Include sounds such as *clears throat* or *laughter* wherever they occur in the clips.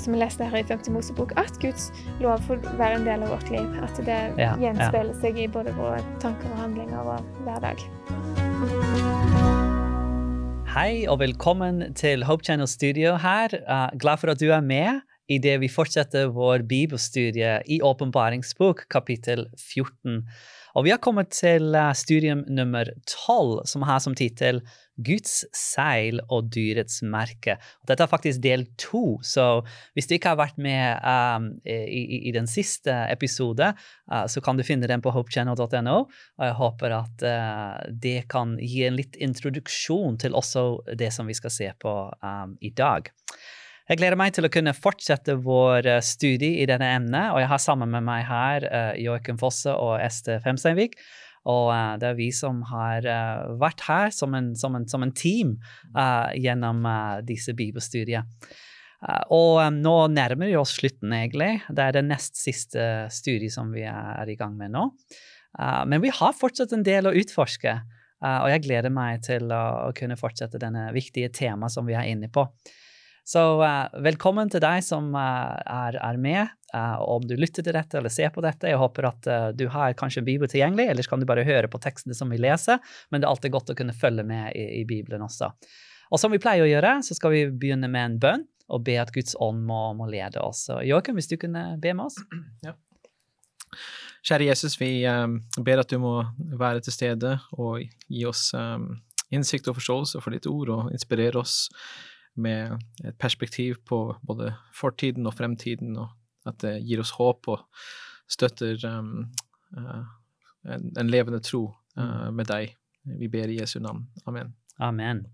som vi leste her i 50 Mosebok, at Guds lov får være en del av vårt liv. At det Ja, gjenspeiler seg i både våre tanker og handlinger og hverdag. Hei og velkommen til Hope Channel Studio her. Uh, glad for at du er med idet vi fortsetter vår bibelstudie i Åpenbaringsbok, kapittel 14. Og vi har kommet til uh, studium nummer 12, som har som tittel Guds seil og dyrets merke. Dette er faktisk del to, så hvis du ikke har vært med um, i, i, den siste episode, uh, så kan du finne den på hopechannel.no. Og jeg håper at uh, det kan gi en litt introduksjon til også det som vi skal se på um, i dag. Jeg gleder meg til å kunne fortsette vår studie i denne emnet, og jeg har sammen med meg her uh, Joakim Fosse og Este Femsteinvik. Og uh, det er vi som har uh, vært her som en, som en, som en team uh, gjennom disse bibelstudiene. og nå nærmer vi oss slutten, egentlig. Det er det nest siste studiet som vi er i gang med nå. men vi har fortsatt en del å utforske, og jeg gleder meg til å, å kunne fortsette denne viktige temaet som vi er inne på. Så uh, velkommen til deg som uh, er, er, med. Uh, om du lytter til dette eller ser på dette, jeg håper at du har kanskje en bibel tilgjengelig, eller så kan du bare høre på tekstene som vi leser, men det er alltid godt å kunne følge med i, i Bibelen også. Og som vi pleier å gjøre, så skal vi begynne med en bønn og be at Guds ånd må, må lede oss. Joakim, hvis du kunne be med oss? *clears throat* Ja. Kjære Jesus, vi um, ber at du må være til stede og gi oss um, innsikt og forståelse for ditt ord, og inspirere oss med et perspektiv på både fortiden og fremtiden, og at det gir oss håp og støtter um, uh, en, en, levende tro uh, med deg. Vi ber i Jesu navn. Amen. Amen.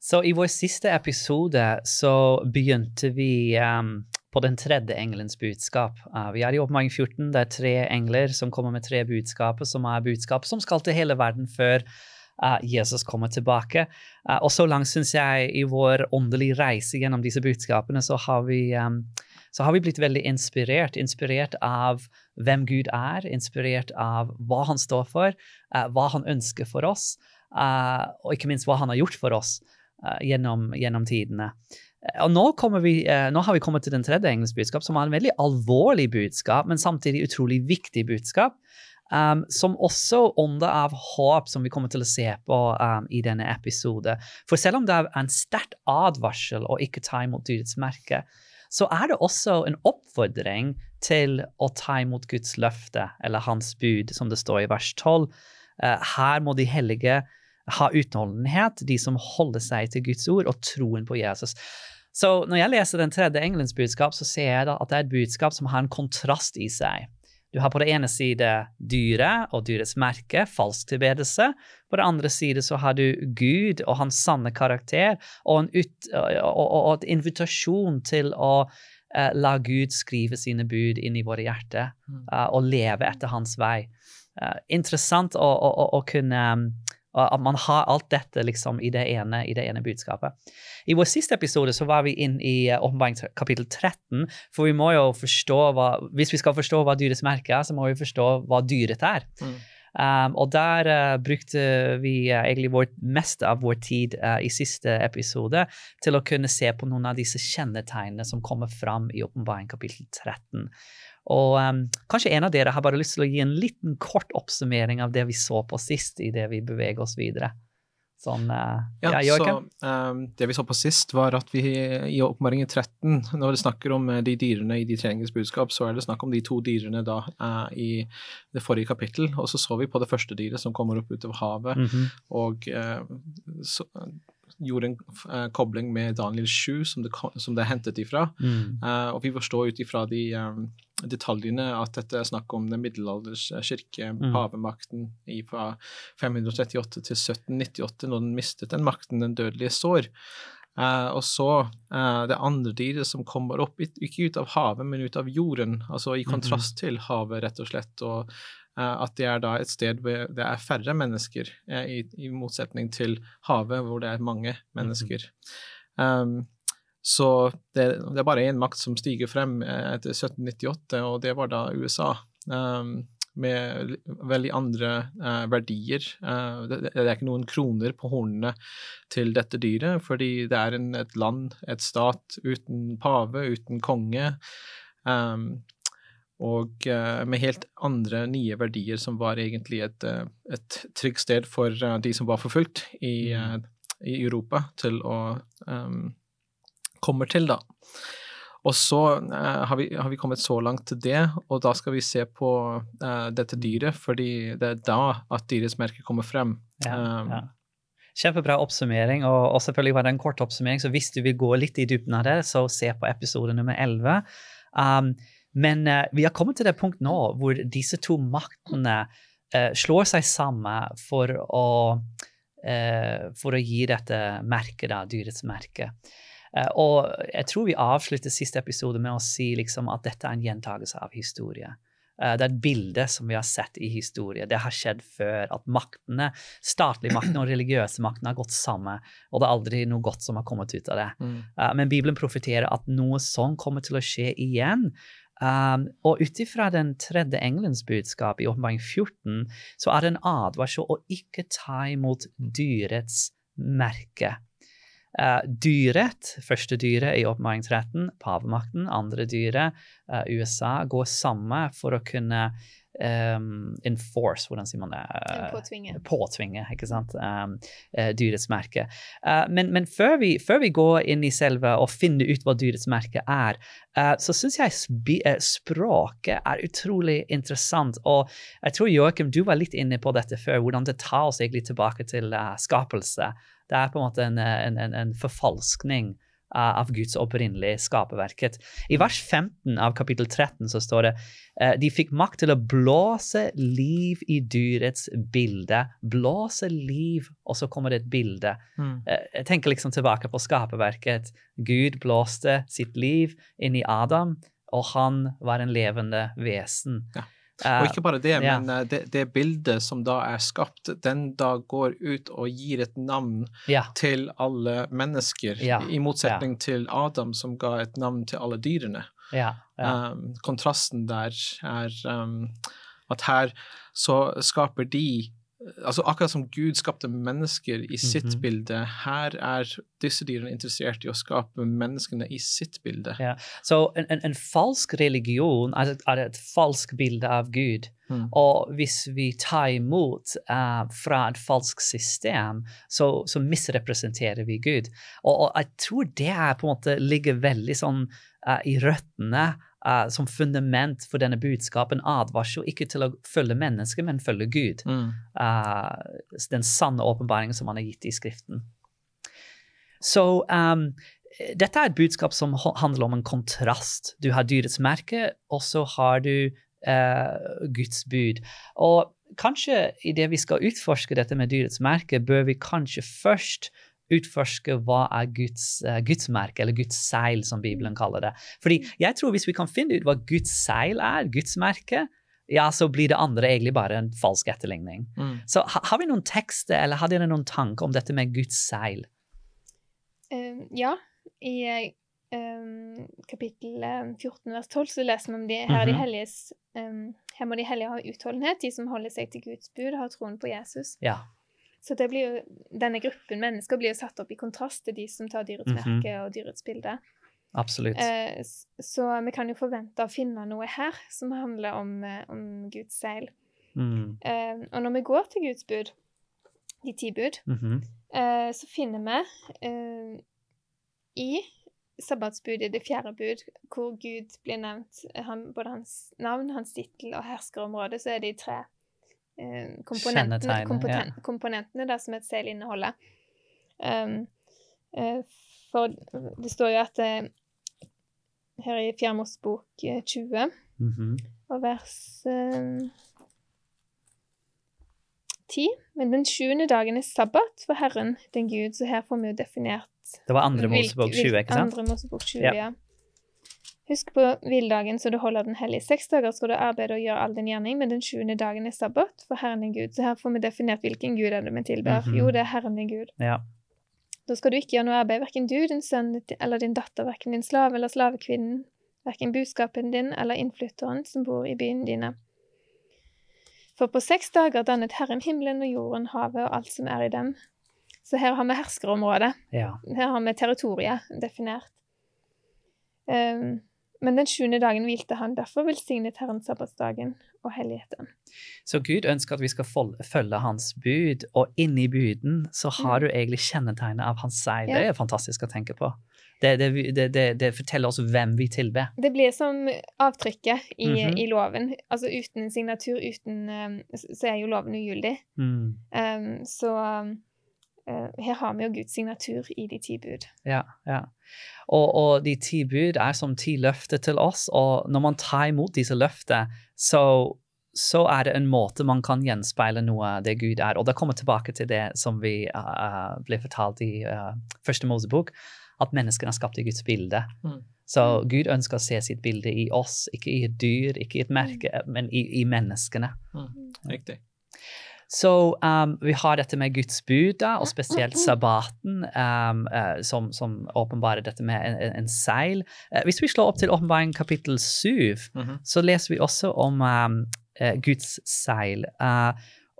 Så i vår siste episode så begynte vi um, på den tredje engelens budskap. Uh, vi er i Åpenbaring 14. Det er tre engler som kommer med tre budskaper, som er budskap som skal til hele verden før uh, Jesus kommer tilbake. Uh, og så langt syns jeg i vår åndelige reise gjennom disse budskapene, så har vi um, så har vi blitt veldig inspirert. Inspirert av hvem Gud er, inspirert av hva han står for, uh, hva han ønsker for oss, uh, og ikke minst hva han har gjort for oss uh, gjennom, gjennom, tidene. Og nå, vi, nå, har vi kommet til den tredje engelske budskap, som er en veldig alvorlig budskap, men samtidig utrolig viktig budskap. Um, som også ånder av håp, som vi kommer til å se på um, i denne episode. For selv om det er en sterk advarsel å ikke ta imot dyrets merke, så er det også en oppfordring til å ta imot Guds løfte, eller hans bud, som det står i vers 12. Uh, her må de hellige ha utholdenhet, de som holder seg til Guds ord og troen på Jesus. Så når jeg leser den tredje engelens budskap, så ser jeg at det er et budskap som har en kontrast i seg. Du har på det ene side dyret og dyrets merke, falsk tilbedelse. På det andre side så har du Gud og hans sanne karakter, og en, ut, og, og, og invitasjon til å uh, la Gud skrive sine bud inn i våre hjerter uh, og leve etter hans vei. Uh, interessant å, å, å kunne at man har alt dette liksom i det ene, i det ene budskapet. I vår siste episode så var vi inn i uh, kapittel 13, for vi må jo forstå hva Hvis vi skal forstå hva dyrets merke er, så må vi forstå hva dyret er. Mm. Um, og der uh, brukte vi uh, egentlig vår, mest av vår tid uh, i siste episode til å kunne se på noen av disse kjennetegnene som kommer fram i åpenbaring kapittel 13. Og um, kanskje en av dere har bare lyst til å gi en liten kort oppsummering av det vi så på sist, i det vi beveger oss videre. Sånn, uh, ja, ja så um, Det vi så på sist, var at vi i oppmaringen 13, når det snakker om de dyrene i de treningens budskap, så er det snakk om de to dyrene da uh, i det forrige kapittel. Og så så vi på det første dyret som kommer opp utover havet, mm -hmm. og uh, så, gjorde en uh, kobling med Daniel 7, som det, som det er hentet ifra. Mm. Uh, og vi forstår ut ifra de um, detaljene at dette er snakk om den middelalders kirke, mm. pavemakten fra 538 til 1798, når den mistet den makten den dødelige sår. Uh, og så uh, det andre dyret som kommer opp, ikke ut av havet, men ut av jorden, altså i kontrast mm -hmm. til havet, rett og slett. Og at det er da et sted hvor det er færre mennesker, i, i, motsetning til havet, hvor det er mange mennesker. Mm -hmm. um, så det, det, er bare én makt som stiger frem etter 1798, og det var da USA. Um, med veldig andre uh, verdier. Uh, det, det, er ikke noen kroner på hornene til dette dyret, fordi det er en, et land, et stat, uten pave, uten konge. Um, og uh, med helt andre nye verdier som var egentlig et, et trygt sted for de som var forfulgt i, mm. i Europa, til å um, komme til, da. Og så uh, har, vi, har, vi, kommet så langt til det, og da skal vi se på uh, dette dyret, fordi det er da at dyrets merke kommer frem. Ja, um, ja. Kjempebra oppsummering, og, og, selvfølgelig var det en kort oppsummering, så hvis du vil gå litt i dybden av det, så se på episode nummer 11. Um, men uh, vi har kommet til det punkt nå hvor disse to maktene slår seg sammen for å, for å gi dette merket, da, dyrets merke. Og jeg tror vi avslutter siste episode med å si liksom at dette er en gjentagelse av historie. Det er et bilde som vi har sett i historie. Det har skjedd før. At maktene, statlige maktene og religiøse maktene har gått sammen. Og det er aldri noe godt som har kommet ut av det. Mm. Men Bibelen profeterer at noe sånn kommer til å skje igjen. Um, og ut ifra den tredje engelens budskap i Åpenbaring 14, så er det en advarsel å ikke ta imot dyrets merke. Uh, dyret, første dyret i åpenbaring 13, pavemakten, andre dyret, uh, USA, går sammen for å kunne um, enforce, hvordan sier man det? Uh, påtvinge. Påtvinge, ikke sant. Um, dyrets merke. men, men før, vi, før, vi, går inn i selve og finner ut hva dyrets merke er, så syns jeg språket er utrolig interessant. Og jeg tror Joakim, du var litt inne på dette før, hvordan det tar oss egentlig tilbake til skapelse. Det er på en måte en, en, en, en forfalskning av Guds opprinnelige skaperverket. I vers 15 av kapittel 13 så står det uh, de fikk makt til å blåse liv i dyrets bilde. Blåse liv, og så kommer det et bilde. Mm. Uh, jeg tenker liksom tilbake på skaperverket. Gud blåste sitt liv inn i Adam, og han var en levende vesen. Ja. Og ikke bare det, men uh, det, det, bildet som da er skapt, den da går ut og gir et navn til alle mennesker, i motsetning til Adam, som ga et navn til alle dyrene. Um, kontrasten der er um, at her så skaper de altså Akkurat som Gud skapte mennesker i sitt mm -hmm. bilde, her er disse dyrene interessert i å skape menneskene i sitt bilde. Ja. Så en, en, en, falsk religion er et, er et falsk bilde av Gud. Mm. Og hvis vi tar imot uh, fra et falskt system, så, så misrepresenterer vi Gud. Og, og, jeg tror det på en måte ligger veldig sånn uh, i røttene uh, som fundament for denne budskapen advarsel ikke til å følge mennesket, men følge Gud. Mm. Uh, den sanne åpenbaringen som han har gitt i Skriften. Så um, dette er et budskap som handler om en kontrast. Du har dyrets merke, og så har du uh, Guds bud. Og kanskje idet vi skal utforske dette med dyrets merke, bør vi kanskje først utforske hva er Guds, uh, Guds merke, eller Guds seil, som Bibelen kaller det. Fordi jeg tror hvis vi kan finne ut hva Guds seil er, Guds merke, ja, så blir det andre egentlig bare en falsk etterligning. Mm. Så ha, har vi noen tekster, eller har dere noen tanker om dette med Guds seil? Um, ja. I um, kapittel 14 vers 12 så leser vi om de, her, mm -hmm. de helliges, um, her må de hellige ha utholdenhet, de som holder seg til Guds bud, har troen på Jesus. Ja. Så det blir denne gruppen mennesker blir jo satt opp i kontrast til de som tar dyrets merke mm -hmm. og dyrets bilde. Absolutt. Eh, så vi kan jo forvente å finne noe her som handler om, eh, om Guds seil. Mm. Eh, og når vi går til Guds bud, de ti bud, mm -hmm. eh, så finner vi eh, i sabbatsbudet, det fjerde bud, hvor Gud blir nevnt, han, både hans navn, hans tittel og herskerområde, så er det i tre komponentene, komponent, ja. komponentene da, som et sel inneholder. Um, uh, for det står jo at uh, her i Fjerde Mosebok 20 mm -hmm. og vers uh, 10 Men den sjuende dagen er sabbat for Herren, den Gud, så her får vi jo definert Det var andre Mosebok 20, ikke sant? Andre Mosebok 20, ja. ja. Husk på hviledagen så du holder den hellig. Seks dager skal du arbeide og gjøre all din gjerning, men den sjuende dagen er sabbat for Herren din Gud. Så her får vi definert hvilken gud er det vi tilber. Mm -hmm. Jo, det er Herren din Gud. Ja. Da skal du ikke gjøre noe arbeid, verken du, din sønn eller din datter, verken din slave eller slavekvinnen, verken buskapen din eller innflytteren som bor i byen dine. For på seks dager dannet Herren himmelen og jorden, havet og alt som er i dem. Så her har vi herskerområdet. Ja. Her har vi territoriet definert. Um, men den sjuende dagen hvilte han. Derfor velsignet Herren sabbatsdagen og helliget den. Så Gud ønsker at vi skal følge hans bud, og inni buden så har mm. du egentlig kjennetegnet av hans seil. Ja. Det er fantastisk å tenke på. Det, det, det, det, forteller oss hvem vi tilber. Det blir som avtrykket i, mm -hmm. i loven. Altså uten en signatur, uten um, Så er jo loven ugyldig. Mm. Um, så her har vi jo Guds signatur i de ti bud. Ja, ja. Og, og, de ti bud er som ti løfter til oss, og når man tar imot disse løftene, så så er det en måte man kan gjenspeile noe av det Gud er. Og det kommer tilbake til det som vi uh, ble fortalt i uh, første Mosebok, at menneskene er skapt i Guds bilde. Mm. Så Gud ønsker å se sitt bilde i oss, ikke i et dyr, ikke i et merke, mm. men i, i menneskene. Mm. Riktig. Så um, vi har dette med Guds bud, og spesielt sabbaten, um, uh, som, som, åpenbarer dette med en, en seil. Uh, hvis vi slår opp til åpenbaring kapittel syv, -hmm. så leser vi også om um, uh, Guds seil.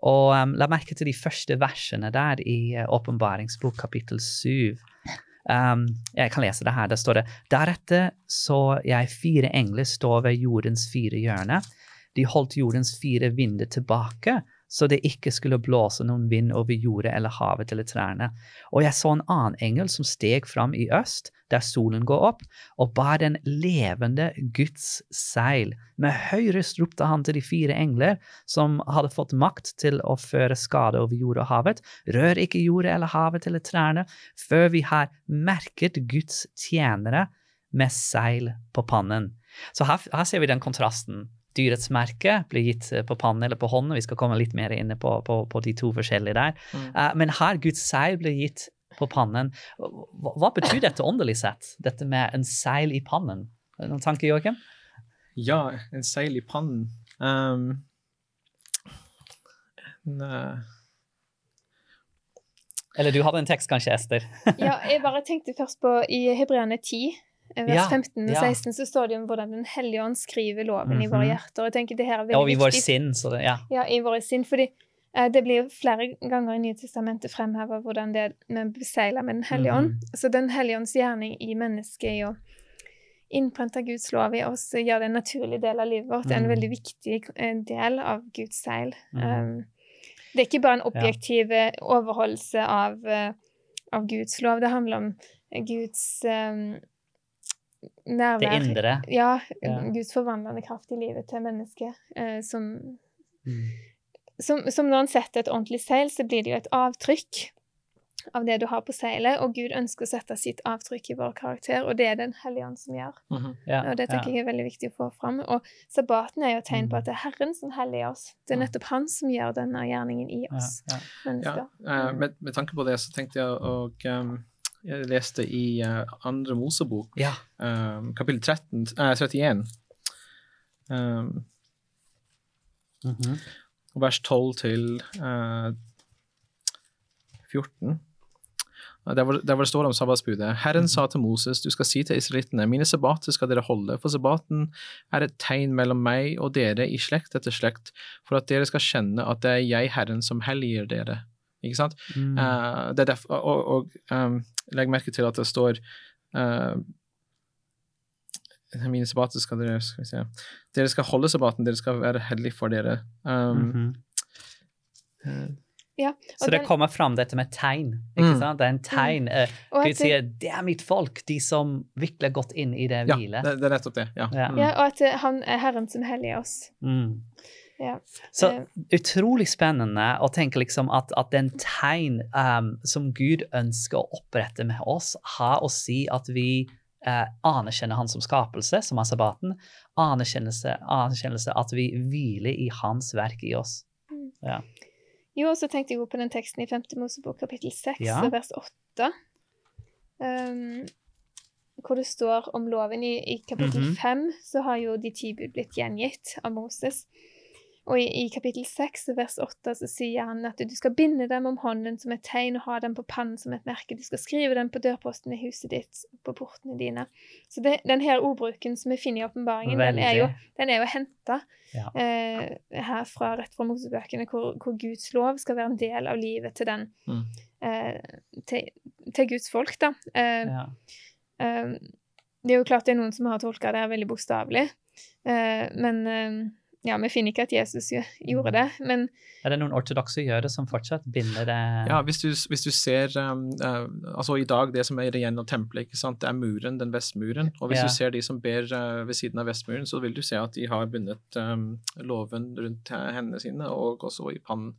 og la merke til de første versene der i åpenbaringsbok kapittel 7. Um, jeg kan lese det her. Der står det Deretter så jeg fire engler stå ved jordens fire hjørner. De holdt jordens fire vinder tilbake så det ikke skulle blåse noen vind over jordet eller havet eller trærne. Og jeg så en annen engel som steg fram i øst, der solen går opp, og bar den levende Guds seil. Med høy røst ropte han til de fire engler, som hadde fått makt til å føre skade over jord og havet, rør ikke jordet eller havet eller trærne, før vi har merket Guds tjenere med seil på pannen. Så her, her ser vi den kontrasten dyrets merke blir gitt eh, på pannen eller på hånden. Vi skal komme litt mer inn på, på, på de to forskjellige der. Mm. Uh, men her Guds seil blir gitt på pannen. Hva, hva, betyr dette åndelig sett, dette med en seil i pannen? Noen tanker, Joakim? Ja, en seil i pannen um, en, uh... Eller du hadde en tekst kanskje, Ester? ja, jeg bare tenkte først på i Hebreane 10 vers ja, 15 og 16 så står det om hvordan Den hellige ånd skriver loven mm -hmm. i våre mhm. hjerter. jeg tenker det her er veldig ja, og i vår sinn. Så det, ja. ja, i våre sinn, fordi eh, det blir flere ganger i Nye testamentet fremheva hvordan det vi beseiler med Den hellige ånd. Mm -hmm. Så Den hellige ånds gjerning i mennesket er å innprente Guds lov i oss, gjør det en naturlig del av livet vårt. Er en mhm. veldig viktig eh, del av Guds seil. Mm um, det er ikke bare en objektiv ja. overholdelse av, av Guds lov. Det handler om Guds um, nærvær. Det indre. Ja, ja. Guds forvandlende kraft i livet til mennesket. Eh, som, mm. som, som, når en setter et ordentlig seil, så blir det jo et avtrykk av det du har på seilet, og Gud ønsker å sette sitt avtrykk i vår karakter, og det er Den hellige ånd som gjør. Mm -hmm. ja, og det tenker ja. jeg er veldig viktig å få fram. Og sabbaten er jo et tegn på mm. at det er Herren som helliger oss. Det er nettopp Han som gjør denne gjerningen i oss ja, mennesker. ja med, med, tanke på det så tenkte jeg å um, jeg leste i uh, andre Mosebok, ja. um, kapittel 13, uh, 31, um, mm -hmm. vers 12 til uh, 14. Der hvor, der hvor, det står om sabbatsbudet. Herren sa til Moses, du skal si til israelittene, mine sabbater skal dere holde, for sabbaten er et tegn mellom meg og dere i slekt etter slekt, for at dere skal kjenne at det er jeg, Herren, som helliger dere. Ikke sant? Mm. Uh, det er derfor, og, og um, legg merke til at det står uh, Mine sabbater skal dere skal vi se. Dere skal holde sabbaten, dere skal være hellige for dere. Um, mm -hmm. uh, ja, så det kommer fram dette med tegn. ikke mm. sant? Det er en tegn. Mm. Gud sier 'det er mitt folk', de som virkelig har gått inn i det hvilet. Ja, det, det, er nettopp det. Ja. ja. Mm. ja og at han er Herren som helliger oss. Mm. Ja. Så uh, utrolig spennende å tenke liksom at, at den tegn um, som Gud ønsker å opprette med oss, har å si at vi uh, anerkjenner Han som skapelse, som er sabbaten. Anerkjennelse, anerkjennelse at vi hviler i Hans verk i oss. Mm. Ja. Jo, og så tenkte jeg på den teksten i 5. Mosebok kapittel 6 ja. vers 8. Um, hvor det står om loven. I, i kapittel mm -hmm. 5 så har jo de ti bud blitt gjengitt av Moses. Og i, i kapittel 6 vers 8 så sier han at du skal binde dem om hånden som et tegn og ha dem på pannen som et merke. Du skal skrive dem på dørposten i huset ditt, på portene dine. Så det, den her ordbruken som vi finner i åpenbaringen, den er jo, den jo henta ja. eh, her fra rett fra Mosebøkene, hvor, hvor, Guds lov skal være en del av livet til den mm. eh, til, til, Guds folk, da. Eh, ja. Eh, det er jo klart det er noen som har tolka det veldig bokstavelig, eh, men eh, ja, vi finner ikke at Jesus gjorde det, men Er det noen ortodokse jøder som fortsatt binder det Ja, hvis du, hvis du ser um, uh, Altså i dag, det som er igjen av tempelet, ikke sant, det er muren, den vestmuren. Og hvis ja. du ser de som ber uh, ved siden av vestmuren, så vil du se at de har bundet um, loven rundt hendene sine, og også i pannen.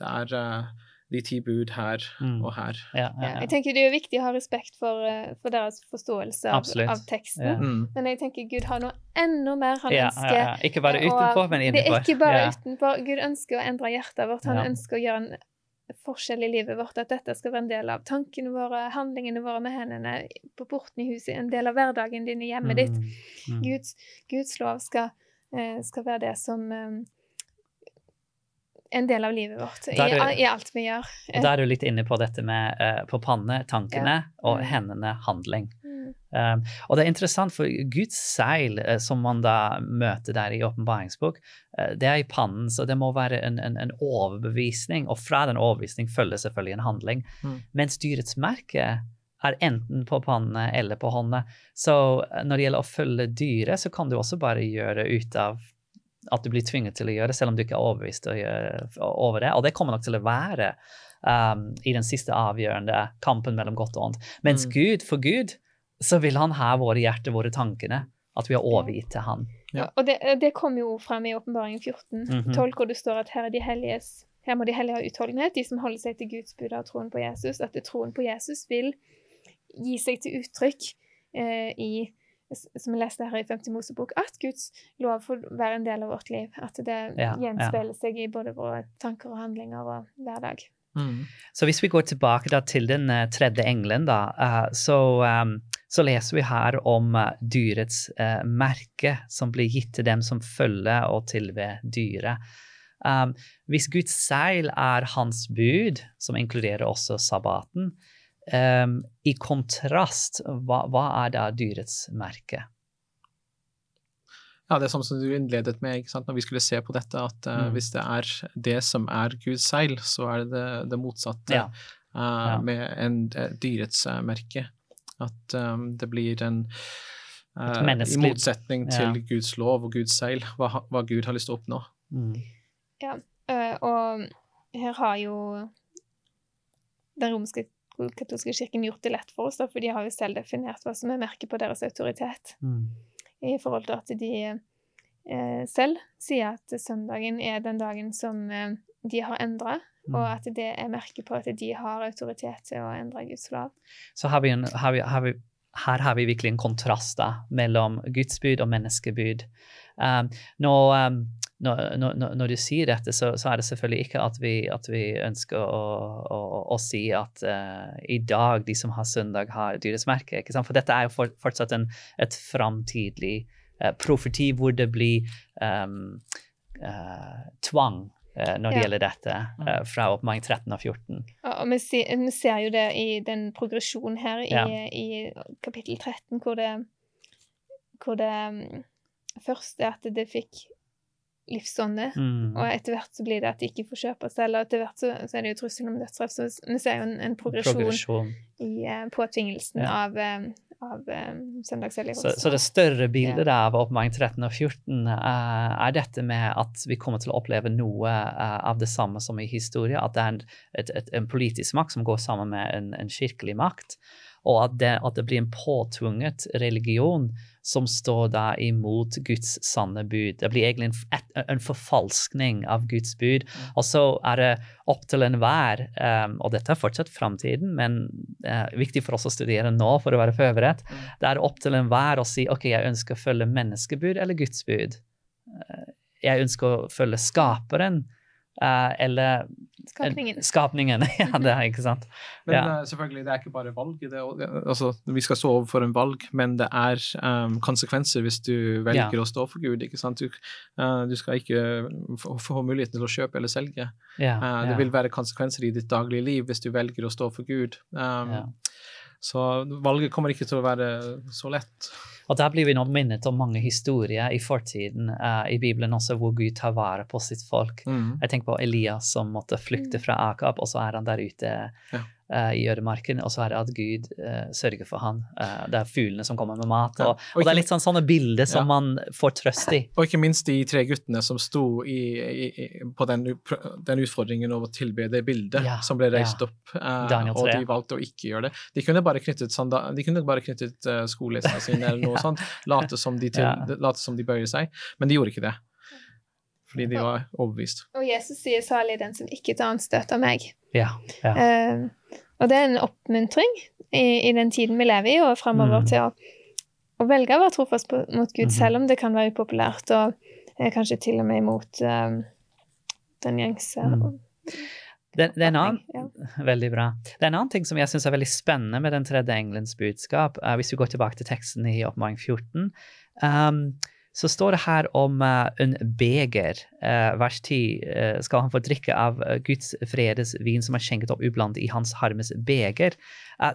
Det er uh, de ti bud her mm. og her. Ja, ja, ja. Jeg tenker Det er jo viktig å ha respekt for, eh, for deres forståelse av, av teksten, mm. men jeg tenker Gud har noe enda mer han ønsker. Ikke bare utenfor, men innenfor. Det er ikke bare utenpå. Gud ønsker å endre hjertet vårt. Han ønsker å gjøre en forskjell i livet vårt, at dette skal være en del av tankene våre, handlingene våre med hendene, på porten i huset, en del av hverdagen din i hjemmet mm. ditt. Mm. Guds, Guds, lov skal, eh, skal, være det som eh, en del av livet vårt i, du, i, alt vi gjør. Og Da er du litt inne på dette med uh, på panne, tankene, ja. og mm. hendene, handling. Mm. Um, og det er interessant, for Guds seil, uh, som man da møter der i åpenbaringsbok, uh, det er i pannen, så det må være en, en, en, overbevisning, og fra den overbevisning følger selvfølgelig en handling. Mm. Mens dyrets merke er enten på panne eller på hånda. Så når det gjelder å følge dyret, så kan du også bare gjøre ut av at du blir tvunget til å gjøre, selv om du ikke er overbevist over det. Og det kommer nok til å være um, i den siste avgjørende kampen mellom godt og ondt. Mens mm. Gud, for Gud, så vil han ha våre hjerter, våre tankene. At vi har overgitt til han. Ja. Og det, det kom jo frem i Åpenbaringen 14, mm -hmm. 12, hvor det står at her, er de helliges, her må de hellige ha utholdenhet, de som holder seg til Guds bud og troen på Jesus. At troen på Jesus vil gi seg til uttrykk eh, i som vi leste her i 50 Mosebok, at Guds lov får være en del av vårt liv. At det ja, gjenspeiler ja. seg i både våre tanker og handlinger og hverdag. Mm. Så hvis vi går tilbake til den uh, tredje engelen, da, uh, så, um, så, leser vi her om uh, dyrets merke som blir gitt til dem som følger og tilber dyret. Um, hvis Guds seil er hans bud, som inkluderer også sabbaten, Um, I kontrast, hva, hva, er da dyrets merke? Ja, Det er sånn som du innledet med ikke sant? når vi skulle se på dette, at uh, mm. hvis det er det som er Guds seil, så er det det, det motsatte ja. Uh, ja. med en uh, dyrets merke. At um, det blir en I motsetning til ja. Guds lov og Guds seil, hva, hva, Gud har lyst til å oppnå. Mm. Ja, og her har jo den romerske katolske kirken gjort det lett for oss, da, for de har jo selv definert hva som er merket på deres autoritet. Mm. I forhold til at de eh, selv sier at søndagen er den dagen som eh, de har endra, mm. og at det er merket på at de har autoritet til å endre Guds lov. Så har vi en, har vi, har vi, her har vi virkelig en kontrast da, mellom Guds bud og menneskebud. Um, nå, um, når, når, når, du sier dette, så, så, er det selvfølgelig ikke at vi, at vi ønsker å, å, å, si at uh, i dag de som har søndag, har dyrets merke. For dette er jo for, fortsatt en, et framtidig uh, profeti hvor det blir um, uh, tvang uh, når det ja. gjelder dette, uh, fra oppmaring 13 og 14. Og vi ser, vi ser, jo det i den progresjonen her i, ja. i kapittel 13, hvor det, hvor det um, først er at det fikk livsånde. Mm. Og etter hvert så blir det at de ikke får kjøpe og selge. Og etter hvert så, så er det jo trussel om dødsstraff. Så vi ser jo en, en progresjon, progresjon, i uh, påtvingelsen ja. av, uh, av um, søndagshellig. Så, så, det større bildet ja. av oppmaring 13 og 14 uh, er dette med at vi kommer til å oppleve noe av det samme som i historie. At det er en, et, et, en politisk makt som går sammen med en, en kirkelig makt. Og at det, at det blir en påtvunget religion som står da imot Guds sanne bud. Det blir egentlig en, en forfalskning av Guds bud. Mm. Og så er det opp til enhver, um, og dette er fortsatt framtiden, men uh, viktig for oss å studere nå for å være forberedt, mm. det er opp til enhver å si ok, jeg ønsker å følge menneskebud eller Guds bud. Uh, jeg ønsker å følge skaperen eller Skapningen. Skapningen, *laughs* ja, det er ikke sant. Men ja. uh, selvfølgelig, det er ikke bare valg. Det, altså, vi skal stå overfor en valg, men det er um, konsekvenser hvis du velger ja. å stå for Gud. ikke sant? Du, uh, du skal ikke få, få, muligheten til å kjøpe eller selge. Ja, det vil være konsekvenser i ditt daglige liv hvis du velger å stå for Gud. Um, så valget kommer ikke til å være så lett. Og Der blir vi nå minnet om mange historier i fortiden uh, i Bibelen også, hvor Gud tar vare på sitt folk. Mm. Jeg tenker på Elias som måtte flykte fra Akab, og så er han der ute ja i ødemarken, og så er det at Gud uh, sørger for han. Uh, det er fuglene som kommer med mat. Og, ja. og, det er litt sånn sånne bilder som ja. man får trøst i. Og ikke minst de tre guttene som sto i, i, på den, den, utfordringen over å tilbe det bildet ja. som ble reist opp, og de valgte å ikke gjøre det. De kunne bare knyttet, de kunne bare knyttet skolelesene sine eller noe *laughs* sånt, late som, de til, late som de bøyer seg, men de gjorde ikke det fordi de var overbevist. Og Jesus sier 'salig den som ikke tar anstøt av meg'. Ja, ja. Uh, og det er en oppmuntring i, i den tiden vi lever i, og fremover mm. til å, å, velge å være trofast på, mot Gud, mm. selv om det kan være upopulært, og uh, kanskje til og med imot uh, den gjengse. Mm. Det, det, er en annen, ja. Veldig bra. Det er en annen ting som jeg syns er veldig spennende med den tredje engelens budskap, uh, hvis vi går tilbake til teksten i Oppmaring 14. Um, så står det her om uh, en beger. Uh, vers 10 uh, skal han få drikke av Guds fredes vin som er skjenket opp ublandet i hans harmes beger.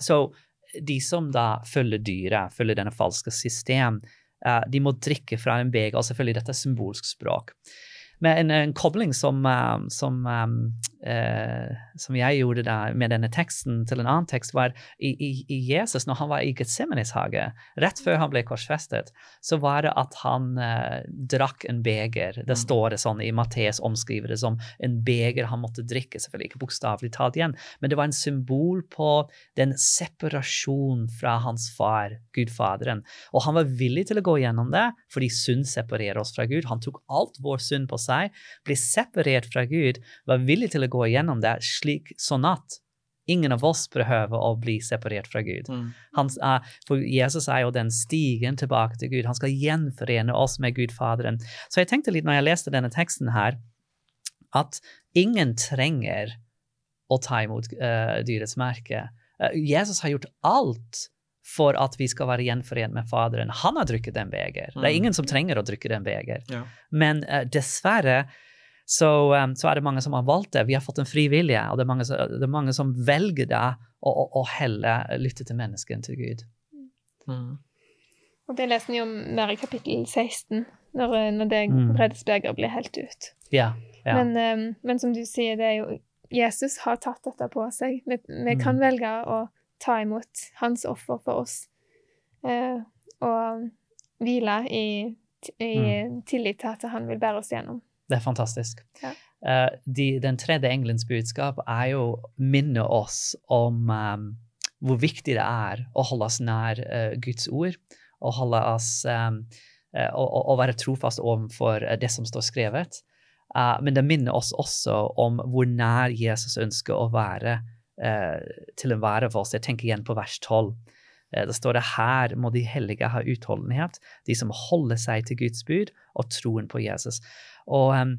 så de som da følger dyret, følger denne falske system, de må drikke fra en beger. Og selvfølgelig dette er symbolsk språk med en, en kobling som, som, um, uh, som, jeg gjorde da med denne teksten til en annen tekst, var i, i, i Jesus, når han var i Getsemanes hage, rett før han ble korsfestet, så var det at han eh, drakk en beger. Det mm. står det sånn i Matteus omskriver det som en beger han måtte drikke, selvfølgelig ikke bokstavelig talt igjen, men det var en symbol på den separasjonen fra hans far, Gudfaderen. Og han var villig til å gå gjennom det, fordi synd separerer oss fra Gud. Han tok alt vår synd på seg ble separert fra Gud, var villig til å gå igjennom det slik sånn at ingen av oss behøver å bli separert fra Gud. Mm. Han, for Jesus er jo den stigen tilbake til Gud. Han skal gjenforene oss med Gud Faderen. Så jeg tenkte litt når jeg leste denne teksten her, at ingen trenger å ta imot uh, dyrets merke. Uh, Jesus har gjort alt for at vi skal være gjenforent med Faderen. Han har drukket en beger. Det er ingen som trenger å drikke den beger. Ja. Men uh, dessverre så, um, så, er det mange som har valgt det. Vi har fått en fri vilje, og det er mange, det er mange som velger det å, å, å heller lytte til menneskene til Gud. Mm. Og Det leser vi om mer i kapittel 16, når, når det mm. Bredesberger blir helt ut. Ja, ja. Men, um, men, som du sier, det er jo Jesus har tatt dette på seg. Vi, vi kan mm. velge å ta imot hans offer for oss. Uh, og hvile i, i mm. tillit til at han vil bære oss gjennom. Det er fantastisk. Ja. Uh, de, den tredje engelens budskap er jo å minne oss om um, hvor viktig det er å holde oss nær uh, Guds ord, og holde oss um, uh, og, og, være trofast overfor det som står skrevet. men det minner oss også om hvor nær Jesus ønsker å være til enhver for oss. Jeg tenker igjen på vers 12. Eh, da står det her må de hellige ha utholdenhet, de som holder seg til Guds bud og troen på Jesus. Og um,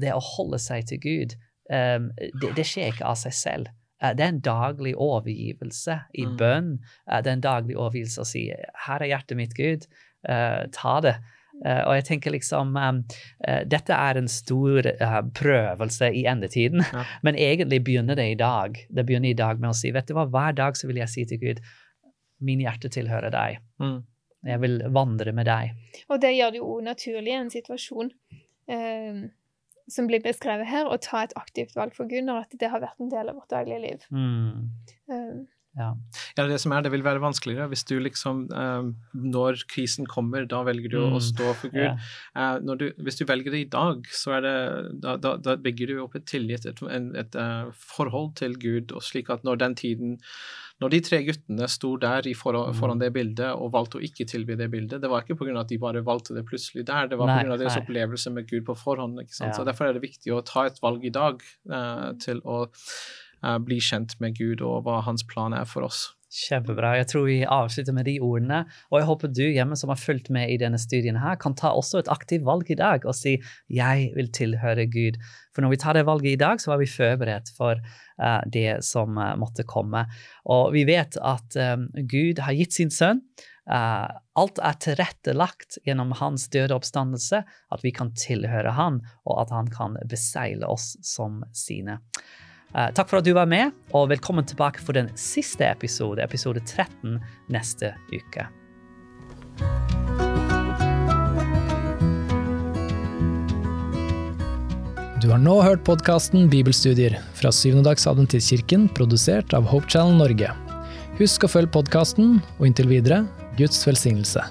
det å holde seg til Gud, um, det, det, skjer ikke av seg selv. Uh, det er en daglig overgivelse i mm. bønn. Uh, det er en daglig overgivelse å si 'Her er hjertet mitt, Gud. Uh, ta det.' Uh, og jeg tenker liksom um, uh, Dette er en stor uh, prøvelse i endetiden, ja. men egentlig begynner det i dag. Det begynner i dag med å si vet du hva, hver dag så vil jeg si til Gud min hjerte tilhører deg. Mm. Jeg vil vandre med deg. Og det gjør det jo naturlig i en situasjon som blir beskrevet her, å ta et aktivt valg for Gud når det har vært en del av vårt daglige liv. Mm. Ja. ja. det som er, det vil være vanskeligere hvis du liksom um, Når krisen kommer, da velger du mm. å stå for Gud. Yeah. Uh, du, hvis du velger det i dag, så er det Da, da, da bygger du opp et tillit, et, et, et uh, forhold til Gud, og slik at når den tiden når de tre guttene sto der foran, mm. foran, det bildet og valgte å ikke tilby det bildet, det var ikke pga. at de bare valgte det plutselig der, det var pga. deres nei. opplevelse med Gud på forhånd. ikke sant? Ja. Så Derfor er det viktig å ta et valg i dag uh, til å uh, bli kjent med Gud og hva hans plan er for oss. Kjempebra. Jeg tror vi avslutter med de ordene. Og jeg håper du hjemme som har fulgt med i denne studien her, kan ta også et aktivt valg i dag og si 'jeg vil tilhøre Gud'. For når vi tar det valget i dag, så er vi forberedt for uh, det som uh, måtte komme. Og vi vet at um, Gud har gitt sin sønn. Uh, alt er tilrettelagt gjennom hans døde oppstandelse, at vi kan tilhøre han, og at han kan beseile oss som sine. Uh, takk for at du var med, og velkommen tilbake for den siste episode, episode 13, neste uke. Du har nå hørt podkasten Bibelstudier fra Syvendedagsadventistkirken, produsert av Hope Channel Norge. Husk å følge podkasten, og inntil videre Guds velsignelse.